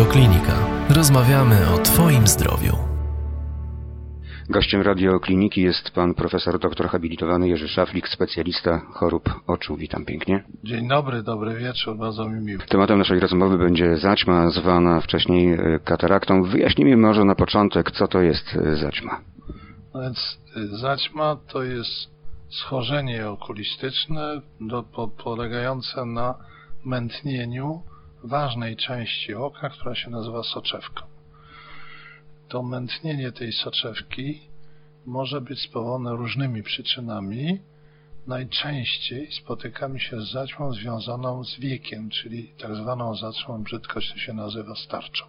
Radioklinika. Rozmawiamy o Twoim zdrowiu. Gościem radiokliniki jest pan profesor doktor habilitowany Jerzy Szaflik, specjalista chorób oczu. Witam pięknie. Dzień dobry, dobry wieczór, bardzo mi miło. Tematem naszej rozmowy będzie zaćma, zwana wcześniej e, kataraktą. Wyjaśnijmy może na początek, co to jest e, zaćma. No więc y, zaćma to jest schorzenie okulistyczne do, po, polegające na mętnieniu ważnej części oka, która się nazywa soczewką. To mętnienie tej soczewki może być spowodowane różnymi przyczynami. Najczęściej spotykamy się z zaćmą związaną z wiekiem, czyli tak zwaną zaćmą brzydko się nazywa starczą.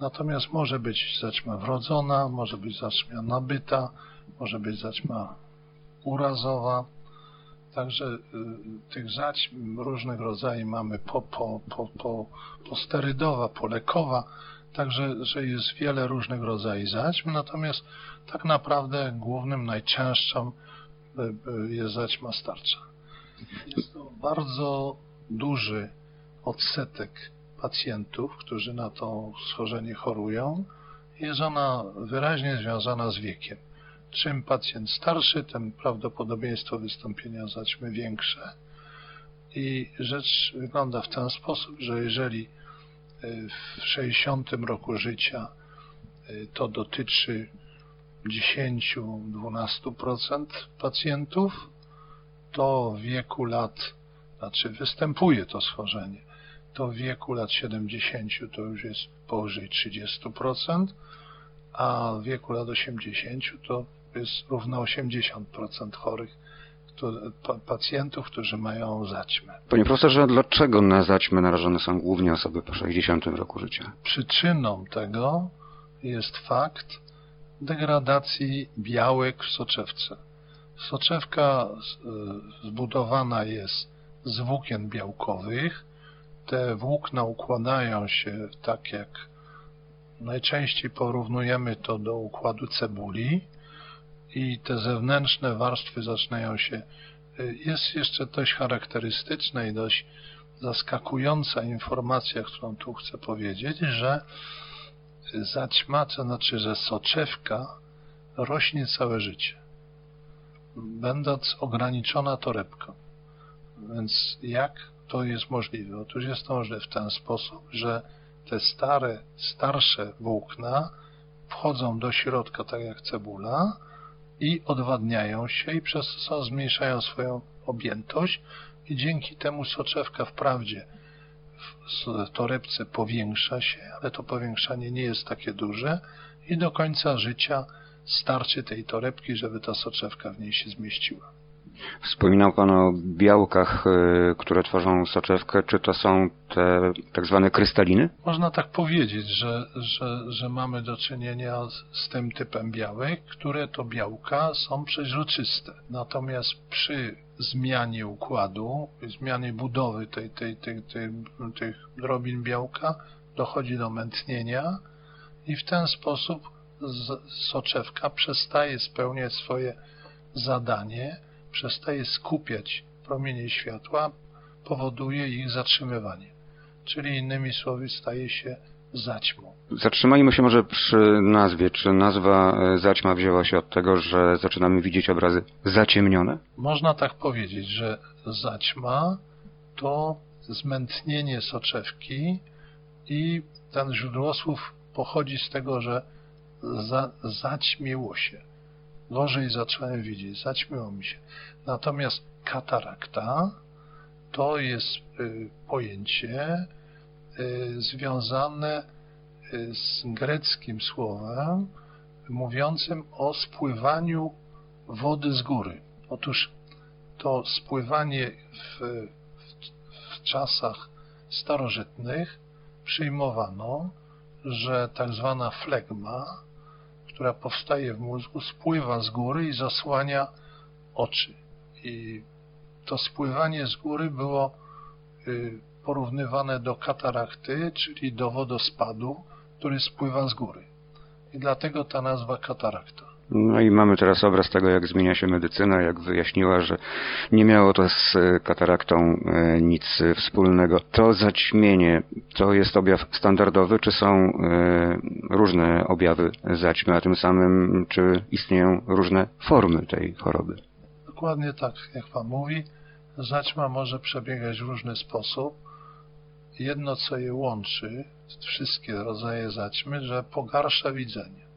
Natomiast może być zaćma wrodzona, może być zaćma nabyta, może być zaćma urazowa. Także y, tych zaćm różnych rodzajów mamy po, po, po, po, posterydowa, polekowa, także że jest wiele różnych rodzajów zaćm, natomiast tak naprawdę głównym, najczęstszą y, y, jest zaćma starcza. Jest to bardzo duży odsetek pacjentów, którzy na to schorzenie chorują. Jest ona wyraźnie związana z wiekiem. Czym pacjent starszy, tym prawdopodobieństwo wystąpienia zaćmy większe. I rzecz wygląda w ten sposób, że jeżeli y, w 60 roku życia y, to dotyczy 10-12% pacjentów, to w wieku lat, znaczy występuje to schorzenie, to w wieku lat 70 to już jest powyżej 30%, a w wieku lat 80 to jest równo 80% chorych pacjentów, którzy mają zaćmę. Panie profesorze, dlaczego na zaćmę narażone są głównie osoby po 60 roku życia? Przyczyną tego jest fakt degradacji białek w soczewce. Soczewka e, zbudowana jest z włókien białkowych. Te włókna układają się tak jak najczęściej porównujemy to do układu cebuli i te zewnętrzne warstwy zaczynają się. Y, jest jeszcze dość charakterystyczna i dość zaskakująca informacja, którą tu chcę powiedzieć, że zaćma, to znaczy, że soczewka rośnie całe życie, będąc ograniczona torebką. Więc jak to jest możliwe? Otóż jest to możliwe w ten sposób, że te stare, starsze włókna wchodzą do środka tak jak cebula, i odwadniają się i przez co zmniejszają swoją objętość i dzięki temu soczewka wprawdzie w torebce powiększa się, ale to powiększanie nie jest takie duże i do końca życia starczy tej torebki, żeby ta soczewka w niej się zmieściła. Wspominał Pan o białkach, e, które tworzą soczewkę. Czy to są te tak zwane krystaliny? Można tak powiedzieć, że, że, że mamy do czynienia z tym typem białek, które to białka są przeźroczyste. Natomiast przy zmianie układu, zmianie budowy tej, tej, tej, tej, tych drobin białka dochodzi do mętnienia i w ten sposób soczewka przestaje spełniać swoje zadanie, przestaje skupiać promienie światła, powoduje ich zatrzymywanie. Czyli innymi słowy staje się zaćmą. Zatrzymajmy się może przy nazwie. Czy nazwa e, zaćma wzięła się od tego, że zaczynamy widzieć obrazy zaciemnione? Można tak powiedzieć, że zaćma to zmętnienie soczewki i ten źródłosłów pochodzi z tego, że za, zaćmiło się gorzej zacząłem widzieć, zaćmiło mi się. Natomiast katarakta to jest y, pojęcie y, związane y, z greckim słowem mówiącym o spływaniu wody z góry. Otóż to spływanie w, w, w czasach starożytnych przyjmowano, że tak zwana flegma która powstaje w mózgu, spływa z góry i zasłania oczy. I to spływanie z góry było y, porównywane do katarakty, czyli do wodospadu, który spływa z góry. I dlatego ta nazwa katarakta. No i mamy teraz obraz tego, jak zmienia się medycyna, jak wyjaśniła, że nie miało to z kataraktą e, nic wspólnego. To zaćmienie to jest objaw standardowy, czy są e, różne objawy zaćmy, a tym samym czy istnieją różne formy tej choroby? Dokładnie tak, jak Pan mówi. Zaćma może przebiegać w różny sposób. Jedno, co je łączy, wszystkie rodzaje zaćmy, że pogarsza widzenie.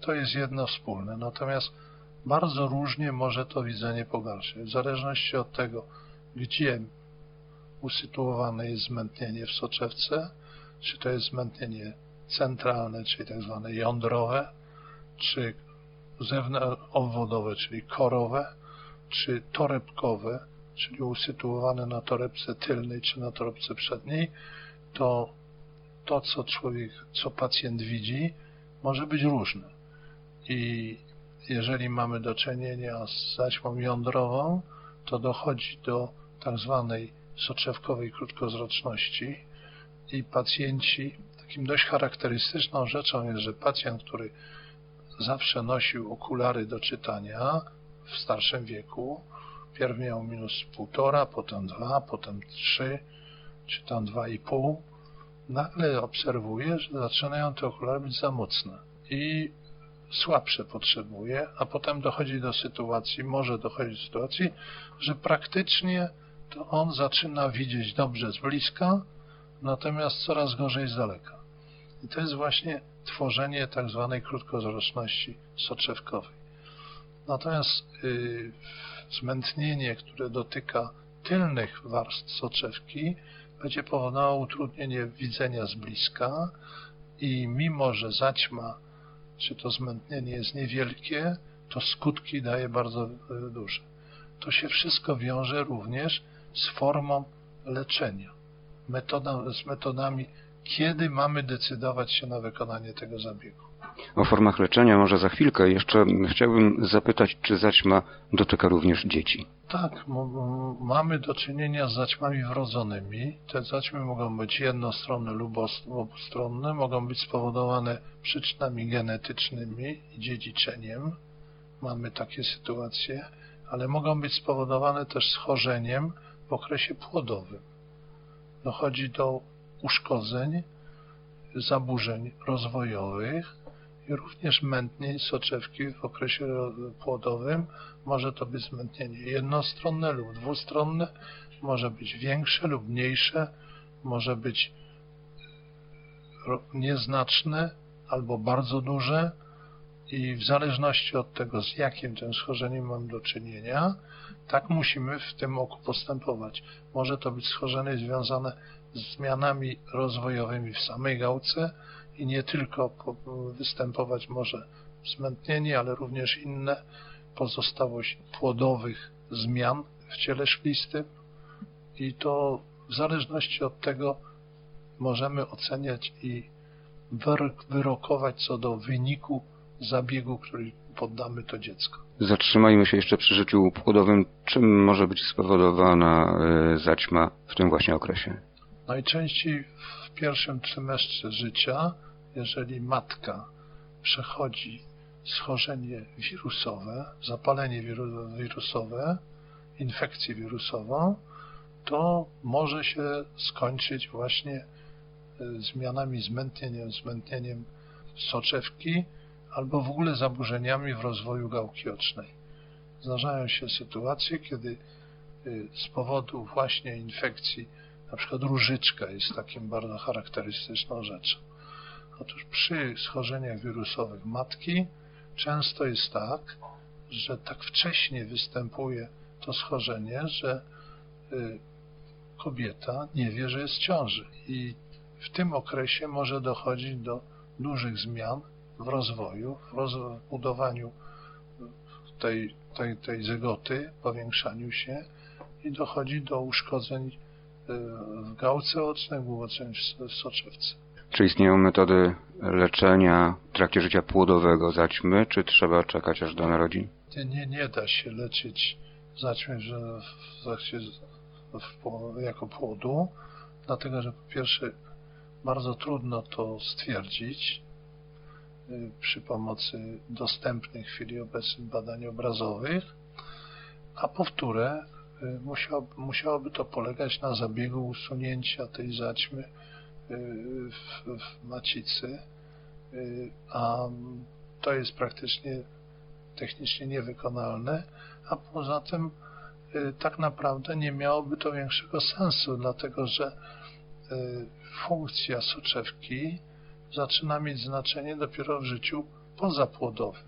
To jest jedno wspólne. Natomiast bardzo różnie może to widzenie pogarszać. W zależności od tego, gdzie usytuowane jest zmętnienie w soczewce, czy to jest zmętnienie centralne, czyli tak zwane jądrowe, czy obwodowe, czyli korowe, czy torebkowe, czyli usytuowane na torebce tylnej czy na torebce przedniej, to to, co człowiek, co pacjent widzi, może być różne. I jeżeli mamy do czynienia z zaćmą jądrową, to dochodzi do tak zwanej soczewkowej krótkozroczności i pacjenci, takim dość charakterystyczną rzeczą jest, że pacjent, który zawsze nosił okulary do czytania w starszym wieku, pierw miał minus półtora, potem dwa, potem trzy, czy tam dwa i pół, nagle obserwuje, że zaczynają te okulary być za mocne. I słabsze potrzebuje, a potem dochodzi do sytuacji, może dochodzić do sytuacji, że praktycznie to on zaczyna widzieć dobrze z bliska, natomiast coraz gorzej z daleka. I to jest właśnie tworzenie tak zwanej krótkozroczności soczewkowej. Natomiast yy, zmętnienie, które dotyka tylnych warstw soczewki, będzie powodowało utrudnienie widzenia z bliska i mimo, że zaćma czy to zmętnienie jest niewielkie, to skutki daje bardzo e, duże. To się wszystko wiąże również z formą leczenia, z metodami, kiedy mamy decydować się na wykonanie tego zabiegu. O formach leczenia może za chwilkę. Jeszcze chciałbym zapytać, czy zaćma dotyka również dzieci? Tak, mamy do czynienia z zaćmami wrodzonymi. Te zaćmy mogą być jednostronne lub obustronne, mogą być spowodowane przyczynami genetycznymi i dziedziczeniem. Mamy takie sytuacje, ale mogą być spowodowane też schorzeniem w okresie płodowym. Dochodzi do uszkodzeń, zaburzeń rozwojowych, również mętnień soczewki w okresie płodowym. Może to być zmętnienie jednostronne lub dwustronne, może być większe lub mniejsze, może być nieznaczne albo bardzo duże i w zależności od tego, z jakim tym schorzeniem mam do czynienia, tak musimy w tym oku postępować. Może to być schorzenie związane z zmianami rozwojowymi w samej gałce, i nie tylko występować może zmętnienie, ale również inne pozostałość płodowych zmian w ciele szklistym i to w zależności od tego możemy oceniać i wyrokować co do wyniku zabiegu, który poddamy to dziecko. Zatrzymajmy się jeszcze przy życiu płodowym. Czym może być spowodowana e, zaćma w tym właśnie okresie? Najczęściej w pierwszym trymestrze życia jeżeli matka przechodzi schorzenie wirusowe, zapalenie wirusowe, infekcję wirusową, to może się skończyć właśnie e, zmianami, zmętnieniem, zmętnieniem soczewki albo w ogóle zaburzeniami w rozwoju gałki ocznej. Zdarzają się sytuacje, kiedy e, z powodu właśnie infekcji, na przykład różyczka jest takim bardzo charakterystyczną rzeczą. Otóż przy schorzeniach wirusowych matki często jest tak, że tak wcześnie występuje to schorzenie, że y, kobieta nie wie, że jest w ciąży. I w tym okresie może dochodzić do dużych zmian w rozwoju, w rozbudowaniu tej, tej, tej zygoty, powiększaniu się i dochodzi do uszkodzeń w gałce ocznej, uszkodzeń w soczewce. Czy istnieją metody leczenia w trakcie życia płodowego zaćmy, czy trzeba czekać aż do narodzin? Nie, nie, nie da się leczyć zaćmy że w trakcie, w, jako płodu, dlatego że po pierwsze bardzo trudno to stwierdzić. przy pomocy dostępnych w chwili obecnej badań obrazowych, a powtórę musiał, musiałoby to polegać na zabiegu usunięcia tej zaćmy w, w macicy, a to jest praktycznie technicznie niewykonalne, a poza tym tak naprawdę nie miałoby to większego sensu, dlatego że funkcja soczewki zaczyna mieć znaczenie dopiero w życiu pozapłodowym.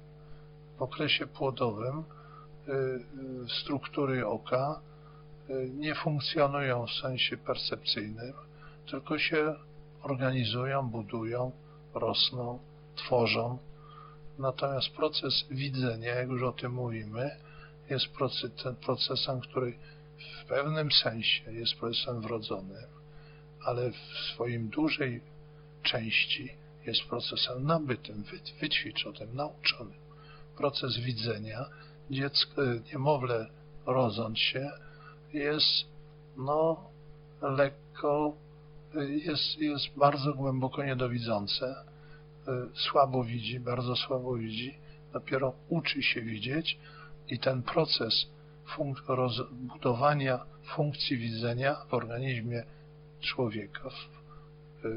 W okresie płodowym struktury oka nie funkcjonują w sensie percepcyjnym, tylko się organizują, budują, rosną, tworzą. Natomiast proces widzenia, jak już o tym mówimy, jest proces, procesem, który w pewnym sensie jest procesem wrodzonym, ale w swoim dużej części jest procesem nabytym, wyćwiczonym, nauczonym. Proces widzenia, dziecko, niemowlę rodząc się, jest no lekko, jest, jest bardzo głęboko niedowidzące, słabo widzi, bardzo słabo widzi, dopiero uczy się widzieć i ten proces funk budowania funkcji widzenia w organizmie człowieka, w,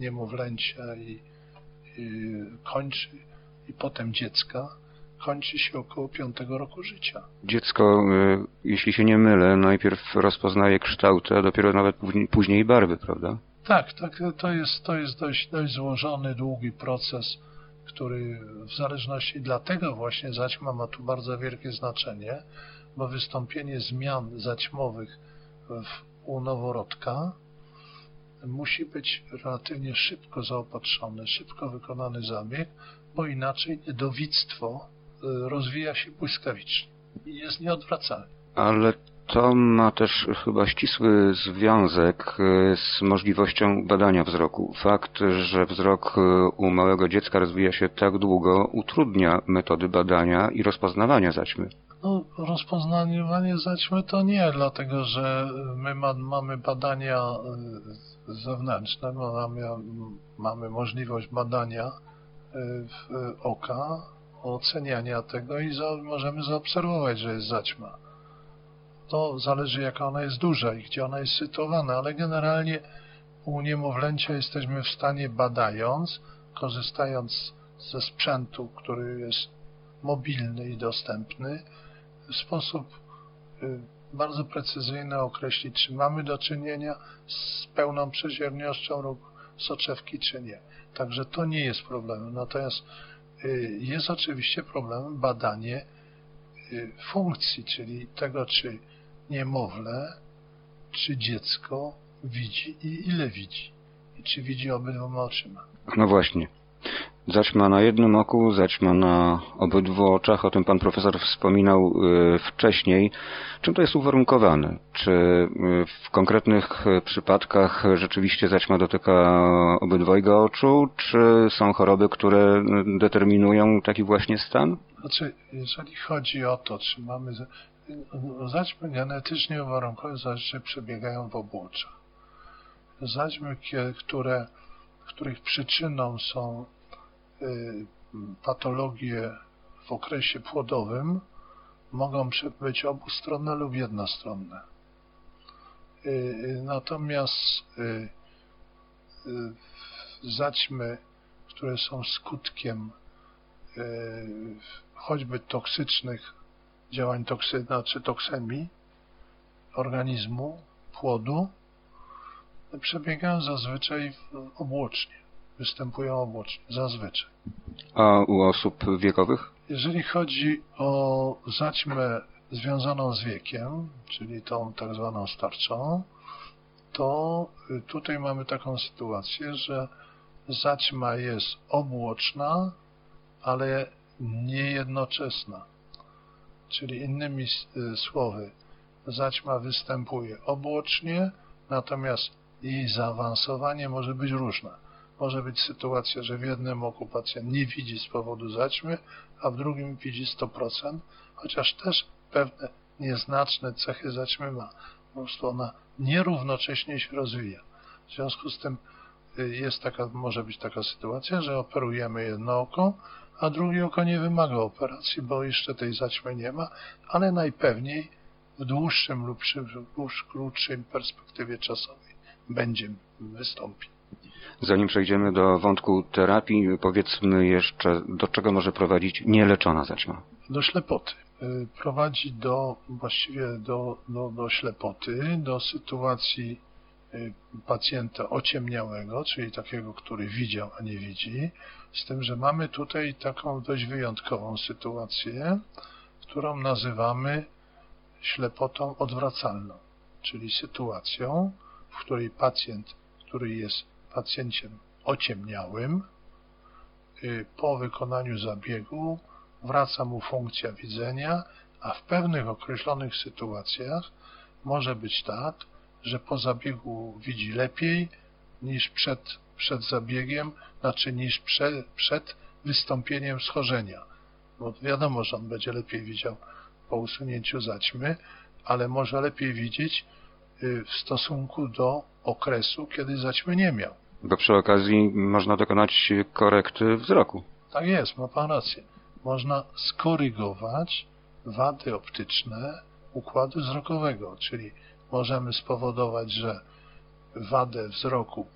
niemowlęcia i, i kończy, i potem dziecka, kończy się około piątego roku życia. Dziecko, y, jeśli się nie mylę, najpierw rozpoznaje kształty, a dopiero nawet później barwy, prawda? Tak, tak to jest, to jest dość, dość złożony, długi proces, który w zależności dlatego właśnie zaćma ma tu bardzo wielkie znaczenie, bo wystąpienie zmian zaćmowych w, u noworodka musi być relatywnie szybko zaopatrzony, szybko wykonany zabieg, bo inaczej niedowictwo rozwija się błyskawicznie i jest nieodwracalne. Ale to ma też chyba ścisły związek e, z możliwością badania wzroku. Fakt, że wzrok e, u małego dziecka rozwija się tak długo, utrudnia metody badania i rozpoznawania zaćmy. No, rozpoznawanie zaćmy to nie, dlatego że my ma, mamy badania zewnętrzne, mamy, mamy możliwość badania oka, oceniania tego i za, możemy zaobserwować, że jest zaćma to zależy jaka ona jest duża i gdzie ona jest sytuowana, ale generalnie u niemowlęcia jesteśmy w stanie badając, korzystając ze sprzętu, który jest mobilny i dostępny, w sposób y, bardzo precyzyjny określić, czy mamy do czynienia z pełną przeziernością lub soczewki, czy nie. Także to nie jest problemem. Natomiast jest oczywiście problemem badanie y, funkcji, czyli tego, czy niemowlę, czy dziecko widzi i ile widzi. I czy widzi obydwoma oczyma. No właśnie. Zaćma na jednym oku, zaćma na obydwu oczach. O tym pan profesor wspominał y, wcześniej. Czym to jest uwarunkowane? Czy y, w konkretnych przypadkach rzeczywiście zaćma dotyka obydwojga oczu, czy są choroby, które determinują taki właśnie stan? Znaczy, jeżeli chodzi o to, czy mamy zaćmy genetycznie uwarunkowane zaćmy przebiegają w obłoczach. Zaćmy, które, których przyczyną są y, patologie w okresie płodowym, mogą być obustronne lub jednostronne. Y, y, natomiast zaćmy, które są skutkiem choćby toksycznych działań toksyna czy toksemii organizmu, płodu, przebiegają zazwyczaj obłocznie, występują obłocznie, zazwyczaj. A u osób wiekowych? Jeżeli chodzi o zaćmę związaną z wiekiem, czyli tą tak zwaną starczą, to tutaj mamy taką sytuację, że zaćma jest obłoczna, ale niejednoczesna czyli innymi y, słowy, zaćma występuje obłocznie, natomiast jej zaawansowanie może być różne. Może być sytuacja, że w jednym oku pacjent nie widzi z powodu zaćmy, a w drugim widzi 100%, chociaż też pewne nieznaczne cechy zaćmy ma. Po prostu ona nierównocześnie się rozwija. W związku z tym jest taka, może być taka sytuacja, że operujemy jedno oko, a drugie oko nie wymaga operacji, bo jeszcze tej zaćmy nie ma, ale najpewniej w dłuższym lub w krótszej perspektywie czasowej będzie wystąpi. Zanim przejdziemy do wątku terapii, powiedzmy jeszcze, do czego może prowadzić nieleczona zaćma? Do ślepoty. Y, prowadzi do, właściwie do, do, do ślepoty, do sytuacji y, pacjenta ociemniałego, czyli takiego, który widział, a nie widzi, z tym, że mamy tutaj taką dość wyjątkową sytuację, którą nazywamy ślepotą odwracalną, czyli sytuacją, w której pacjent, który jest pacjentem ociemniałym, y, po wykonaniu zabiegu wraca mu funkcja widzenia, a w pewnych określonych sytuacjach może być tak, że po zabiegu widzi lepiej niż przed, przed zabiegiem, znaczy niż prze, przed wystąpieniem schorzenia. Bo wiadomo, że on będzie lepiej widział po usunięciu zaćmy, ale może lepiej widzieć y, w stosunku do okresu, kiedy zaćmy nie miał. Bo przy okazji można dokonać korekty wzroku. Tak jest, ma pan rację. Można skorygować wady optyczne układu wzrokowego, czyli możemy spowodować, że wadę wzroku,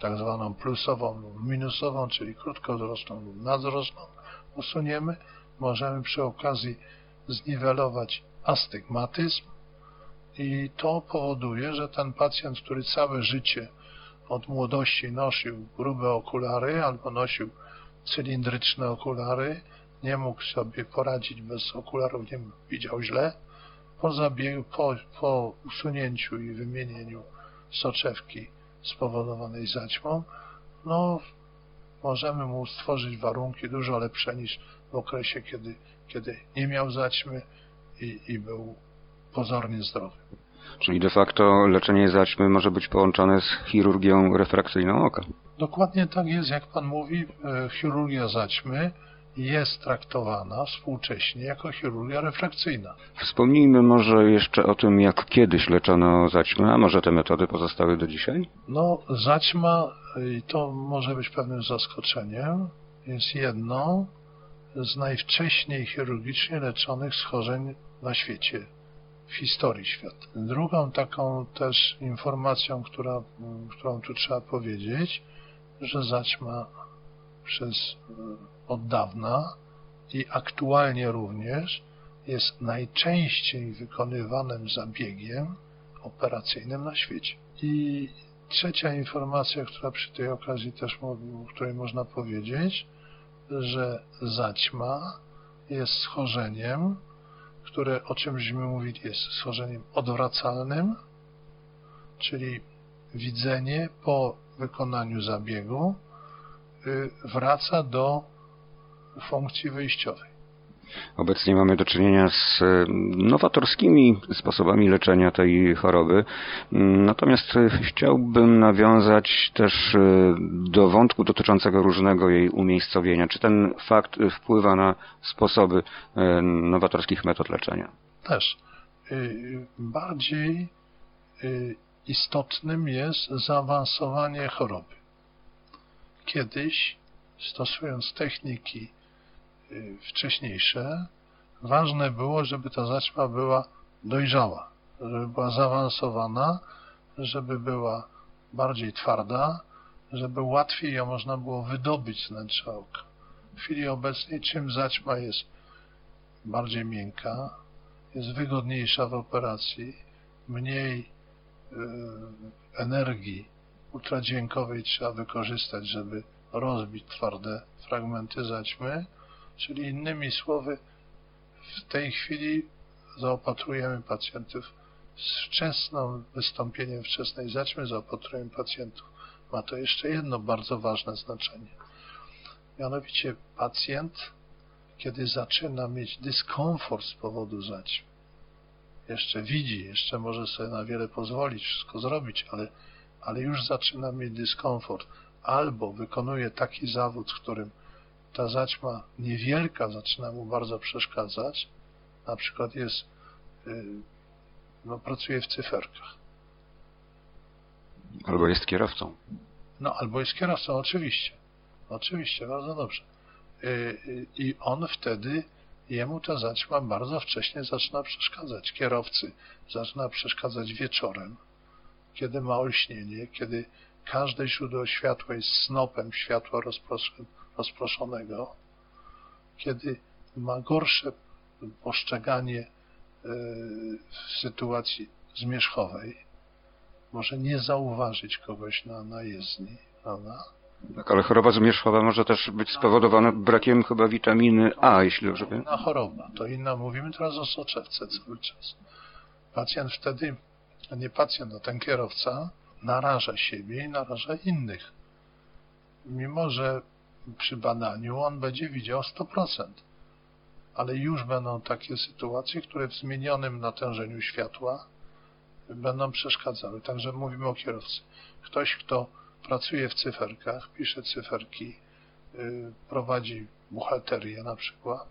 tak zwaną plusową lub minusową, czyli krótkowzroczną lub nadzroczną, usuniemy. Możemy przy okazji zniwelować astygmatyzm i to powoduje, że ten pacjent, który całe życie od młodości nosił grube okulary albo nosił cylindryczne okulary, nie mógł sobie poradzić bez okularów, nie widział źle. Po, zabiegu, po, po usunięciu i wymienieniu soczewki spowodowanej zaćmą, no możemy mu stworzyć warunki dużo lepsze niż w okresie, kiedy, kiedy nie miał zaćmy i, i był pozornie zdrowy. Czyli de facto leczenie zaćmy może być połączone z chirurgią refrakcyjną oka. Dokładnie tak jest, jak pan mówi, e, chirurgia zaćmy jest traktowana współcześnie jako chirurgia refrakcyjna. Wspomnijmy może jeszcze o tym, jak kiedyś leczono zaćmę, a może te metody pozostały do dzisiaj? No, zaćma, i to może być pewnym zaskoczeniem, jest jedną z najwcześniej chirurgicznie leczonych schorzeń na świecie historii świata. Drugą taką też informacją, która, którą tu trzeba powiedzieć, że zaćma przez e, od dawna i aktualnie również jest najczęściej wykonywanym zabiegiem operacyjnym na świecie. I trzecia informacja, która przy tej okazji też, o której można powiedzieć, że zaćma jest schorzeniem, które, o czym żeśmy mówili, jest schorzeniem odwracalnym, czyli widzenie po wykonaniu zabiegu y, wraca do funkcji wyjściowej. Obecnie mamy do czynienia z y, nowatorskimi sposobami leczenia tej choroby. Natomiast y, chciałbym nawiązać też do wątku dotyczącego różnego jej umiejscowienia. Czy ten fakt wpływa na sposoby nowatorskich metod leczenia? Też. Bardziej istotnym jest zaawansowanie choroby. Kiedyś, stosując techniki wcześniejsze, ważne było, żeby ta zaćma była dojrzała, żeby była zaawansowana, żeby była bardziej twarda, żeby łatwiej ją można było wydobyć z wnętrza oka. W chwili obecnej czym zaćma jest bardziej miękka, jest wygodniejsza w operacji, mniej Y, energii ultradźwiękowej trzeba wykorzystać, żeby rozbić twarde fragmenty zaćmy, czyli innymi słowy, w tej chwili zaopatrujemy pacjentów z wczesnym wystąpieniem wczesnej zaćmy, zaopatrujemy pacjentów. Ma to jeszcze jedno bardzo ważne znaczenie. Mianowicie pacjent, kiedy zaczyna mieć dyskomfort z powodu zaćmy, jeszcze widzi, jeszcze może sobie na wiele pozwolić, wszystko zrobić, ale, ale już zaczyna mieć dyskomfort. Albo wykonuje taki zawód, w którym ta zaćma niewielka zaczyna mu bardzo przeszkadzać, na przykład jest, y, no, pracuje w cyferkach. Albo jest kierowcą. No, albo jest kierowcą, oczywiście. Oczywiście, bardzo dobrze. Y, y, I on wtedy, jemu ta zaćma bardzo wcześnie zaczyna przeszkadzać. Kierowcy zaczyna przeszkadzać wieczorem, kiedy ma olśnienie, kiedy każde źródło światła jest snopem światła rozproszonego, kiedy ma gorsze postrzeganie y, w sytuacji zmierzchowej, może nie zauważyć kogoś na, na jezdni, prawda? Tak, ale choroba zmierzchowa może też być spowodowana brakiem chyba witaminy A, jeśli dobrze wiem. Inna choroba, to inna, mówimy teraz o soczewce cały czas. Pacjent wtedy, nie pacjent, a ten kierowca naraża siebie i naraża innych. Mimo, że przy badaniu on będzie widział 100%, ale już będą takie sytuacje, które w zmienionym natężeniu światła będą przeszkadzały. Także mówimy o kierowcy. Ktoś, kto pracuje w cyferkach, pisze cyferki, y, prowadzi buchalterię na przykład,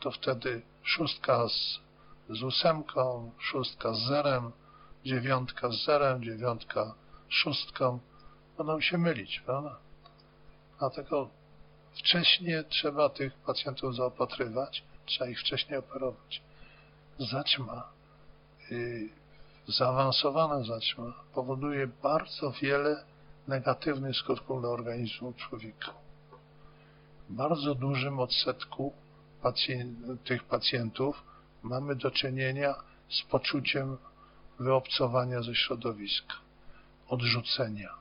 to wtedy szóstka z, z ósemką, szóstka z zerem, dziewiątka z zerem, dziewiątka z szóstką będą się mylić, prawda? Dlatego wcześniej trzeba tych pacjentów zaopatrywać, trzeba ich wcześniej operować. Zaćma y, zaawansowana zaćma powoduje bardzo wiele negatywnych skutków dla organizmu człowieka. W bardzo dużym odsetku tych pacjentów mamy do czynienia z poczuciem wyobcowania ze środowiska, odrzucenia.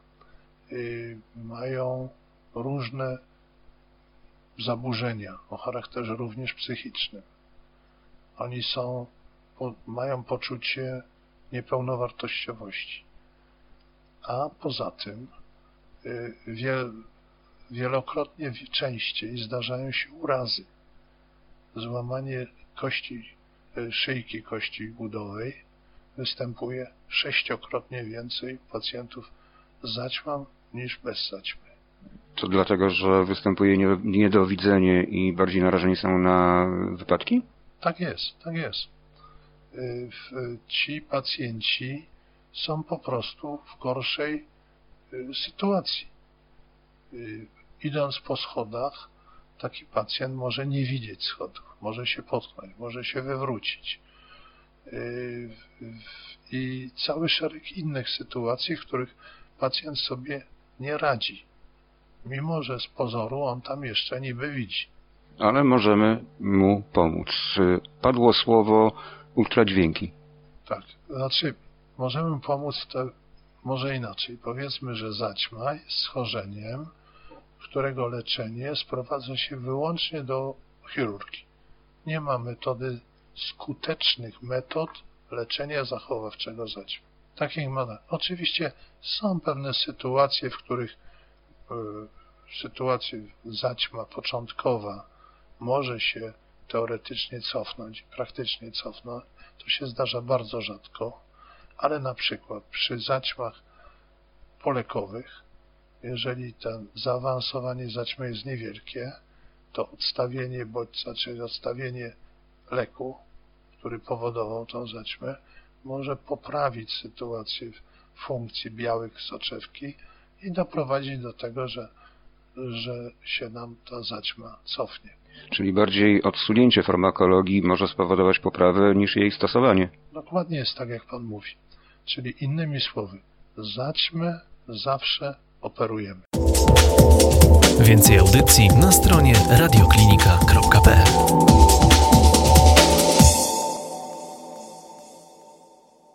Yy, mają różne zaburzenia o charakterze również psychicznym. Oni są, mają poczucie niepełnowartościowości. A poza tym y, wielokrotnie częściej zdarzają się urazy. Złamanie kości y, szyjki kości udowej występuje sześciokrotnie więcej pacjentów z zaćmą niż bez zaćmy. To dlatego, że występuje niedowidzenie i bardziej narażeni są na wypadki? Tak jest, tak jest. Y, ci pacjenci są po prostu w gorszej y, sytuacji. Y, idąc po schodach, taki pacjent może nie widzieć schodów, może się potknąć, może się wywrócić. I cały szereg innych sytuacji, w których pacjent sobie nie radzi, mimo że z pozoru on tam jeszcze niby widzi. Ale możemy mu pomóc. Padło słowo ultradźwięki. Tak, znaczy możemy pomóc to może inaczej. Powiedzmy, że zaćma jest schorzeniem, którego leczenie sprowadza się wyłącznie do chirurgii. Nie ma metody skutecznych metod leczenia zachowawczego zaćmy. Takich ma. Oczywiście są pewne sytuacje, w których y, sytuacja zaćma początkowa może się teoretycznie cofnąć, praktycznie cofnąć, to się zdarza bardzo rzadko, ale na przykład przy zaćmach polekowych, jeżeli to zaawansowanie zaćmy jest niewielkie, to odstawienie bodźca, czyli odstawienie leku, który powodował tą zaćmę, może poprawić sytuację funkcji białych soczewki i doprowadzić do tego, że, że się nam ta zaćma cofnie. Czyli bardziej odsunięcie farmakologii może spowodować poprawę niż jej stosowanie. Dokładnie jest tak, jak Pan mówi. Czyli innymi słowy, zaćmy zawsze operujemy. Więcej audycji na stronie radioklinika.pl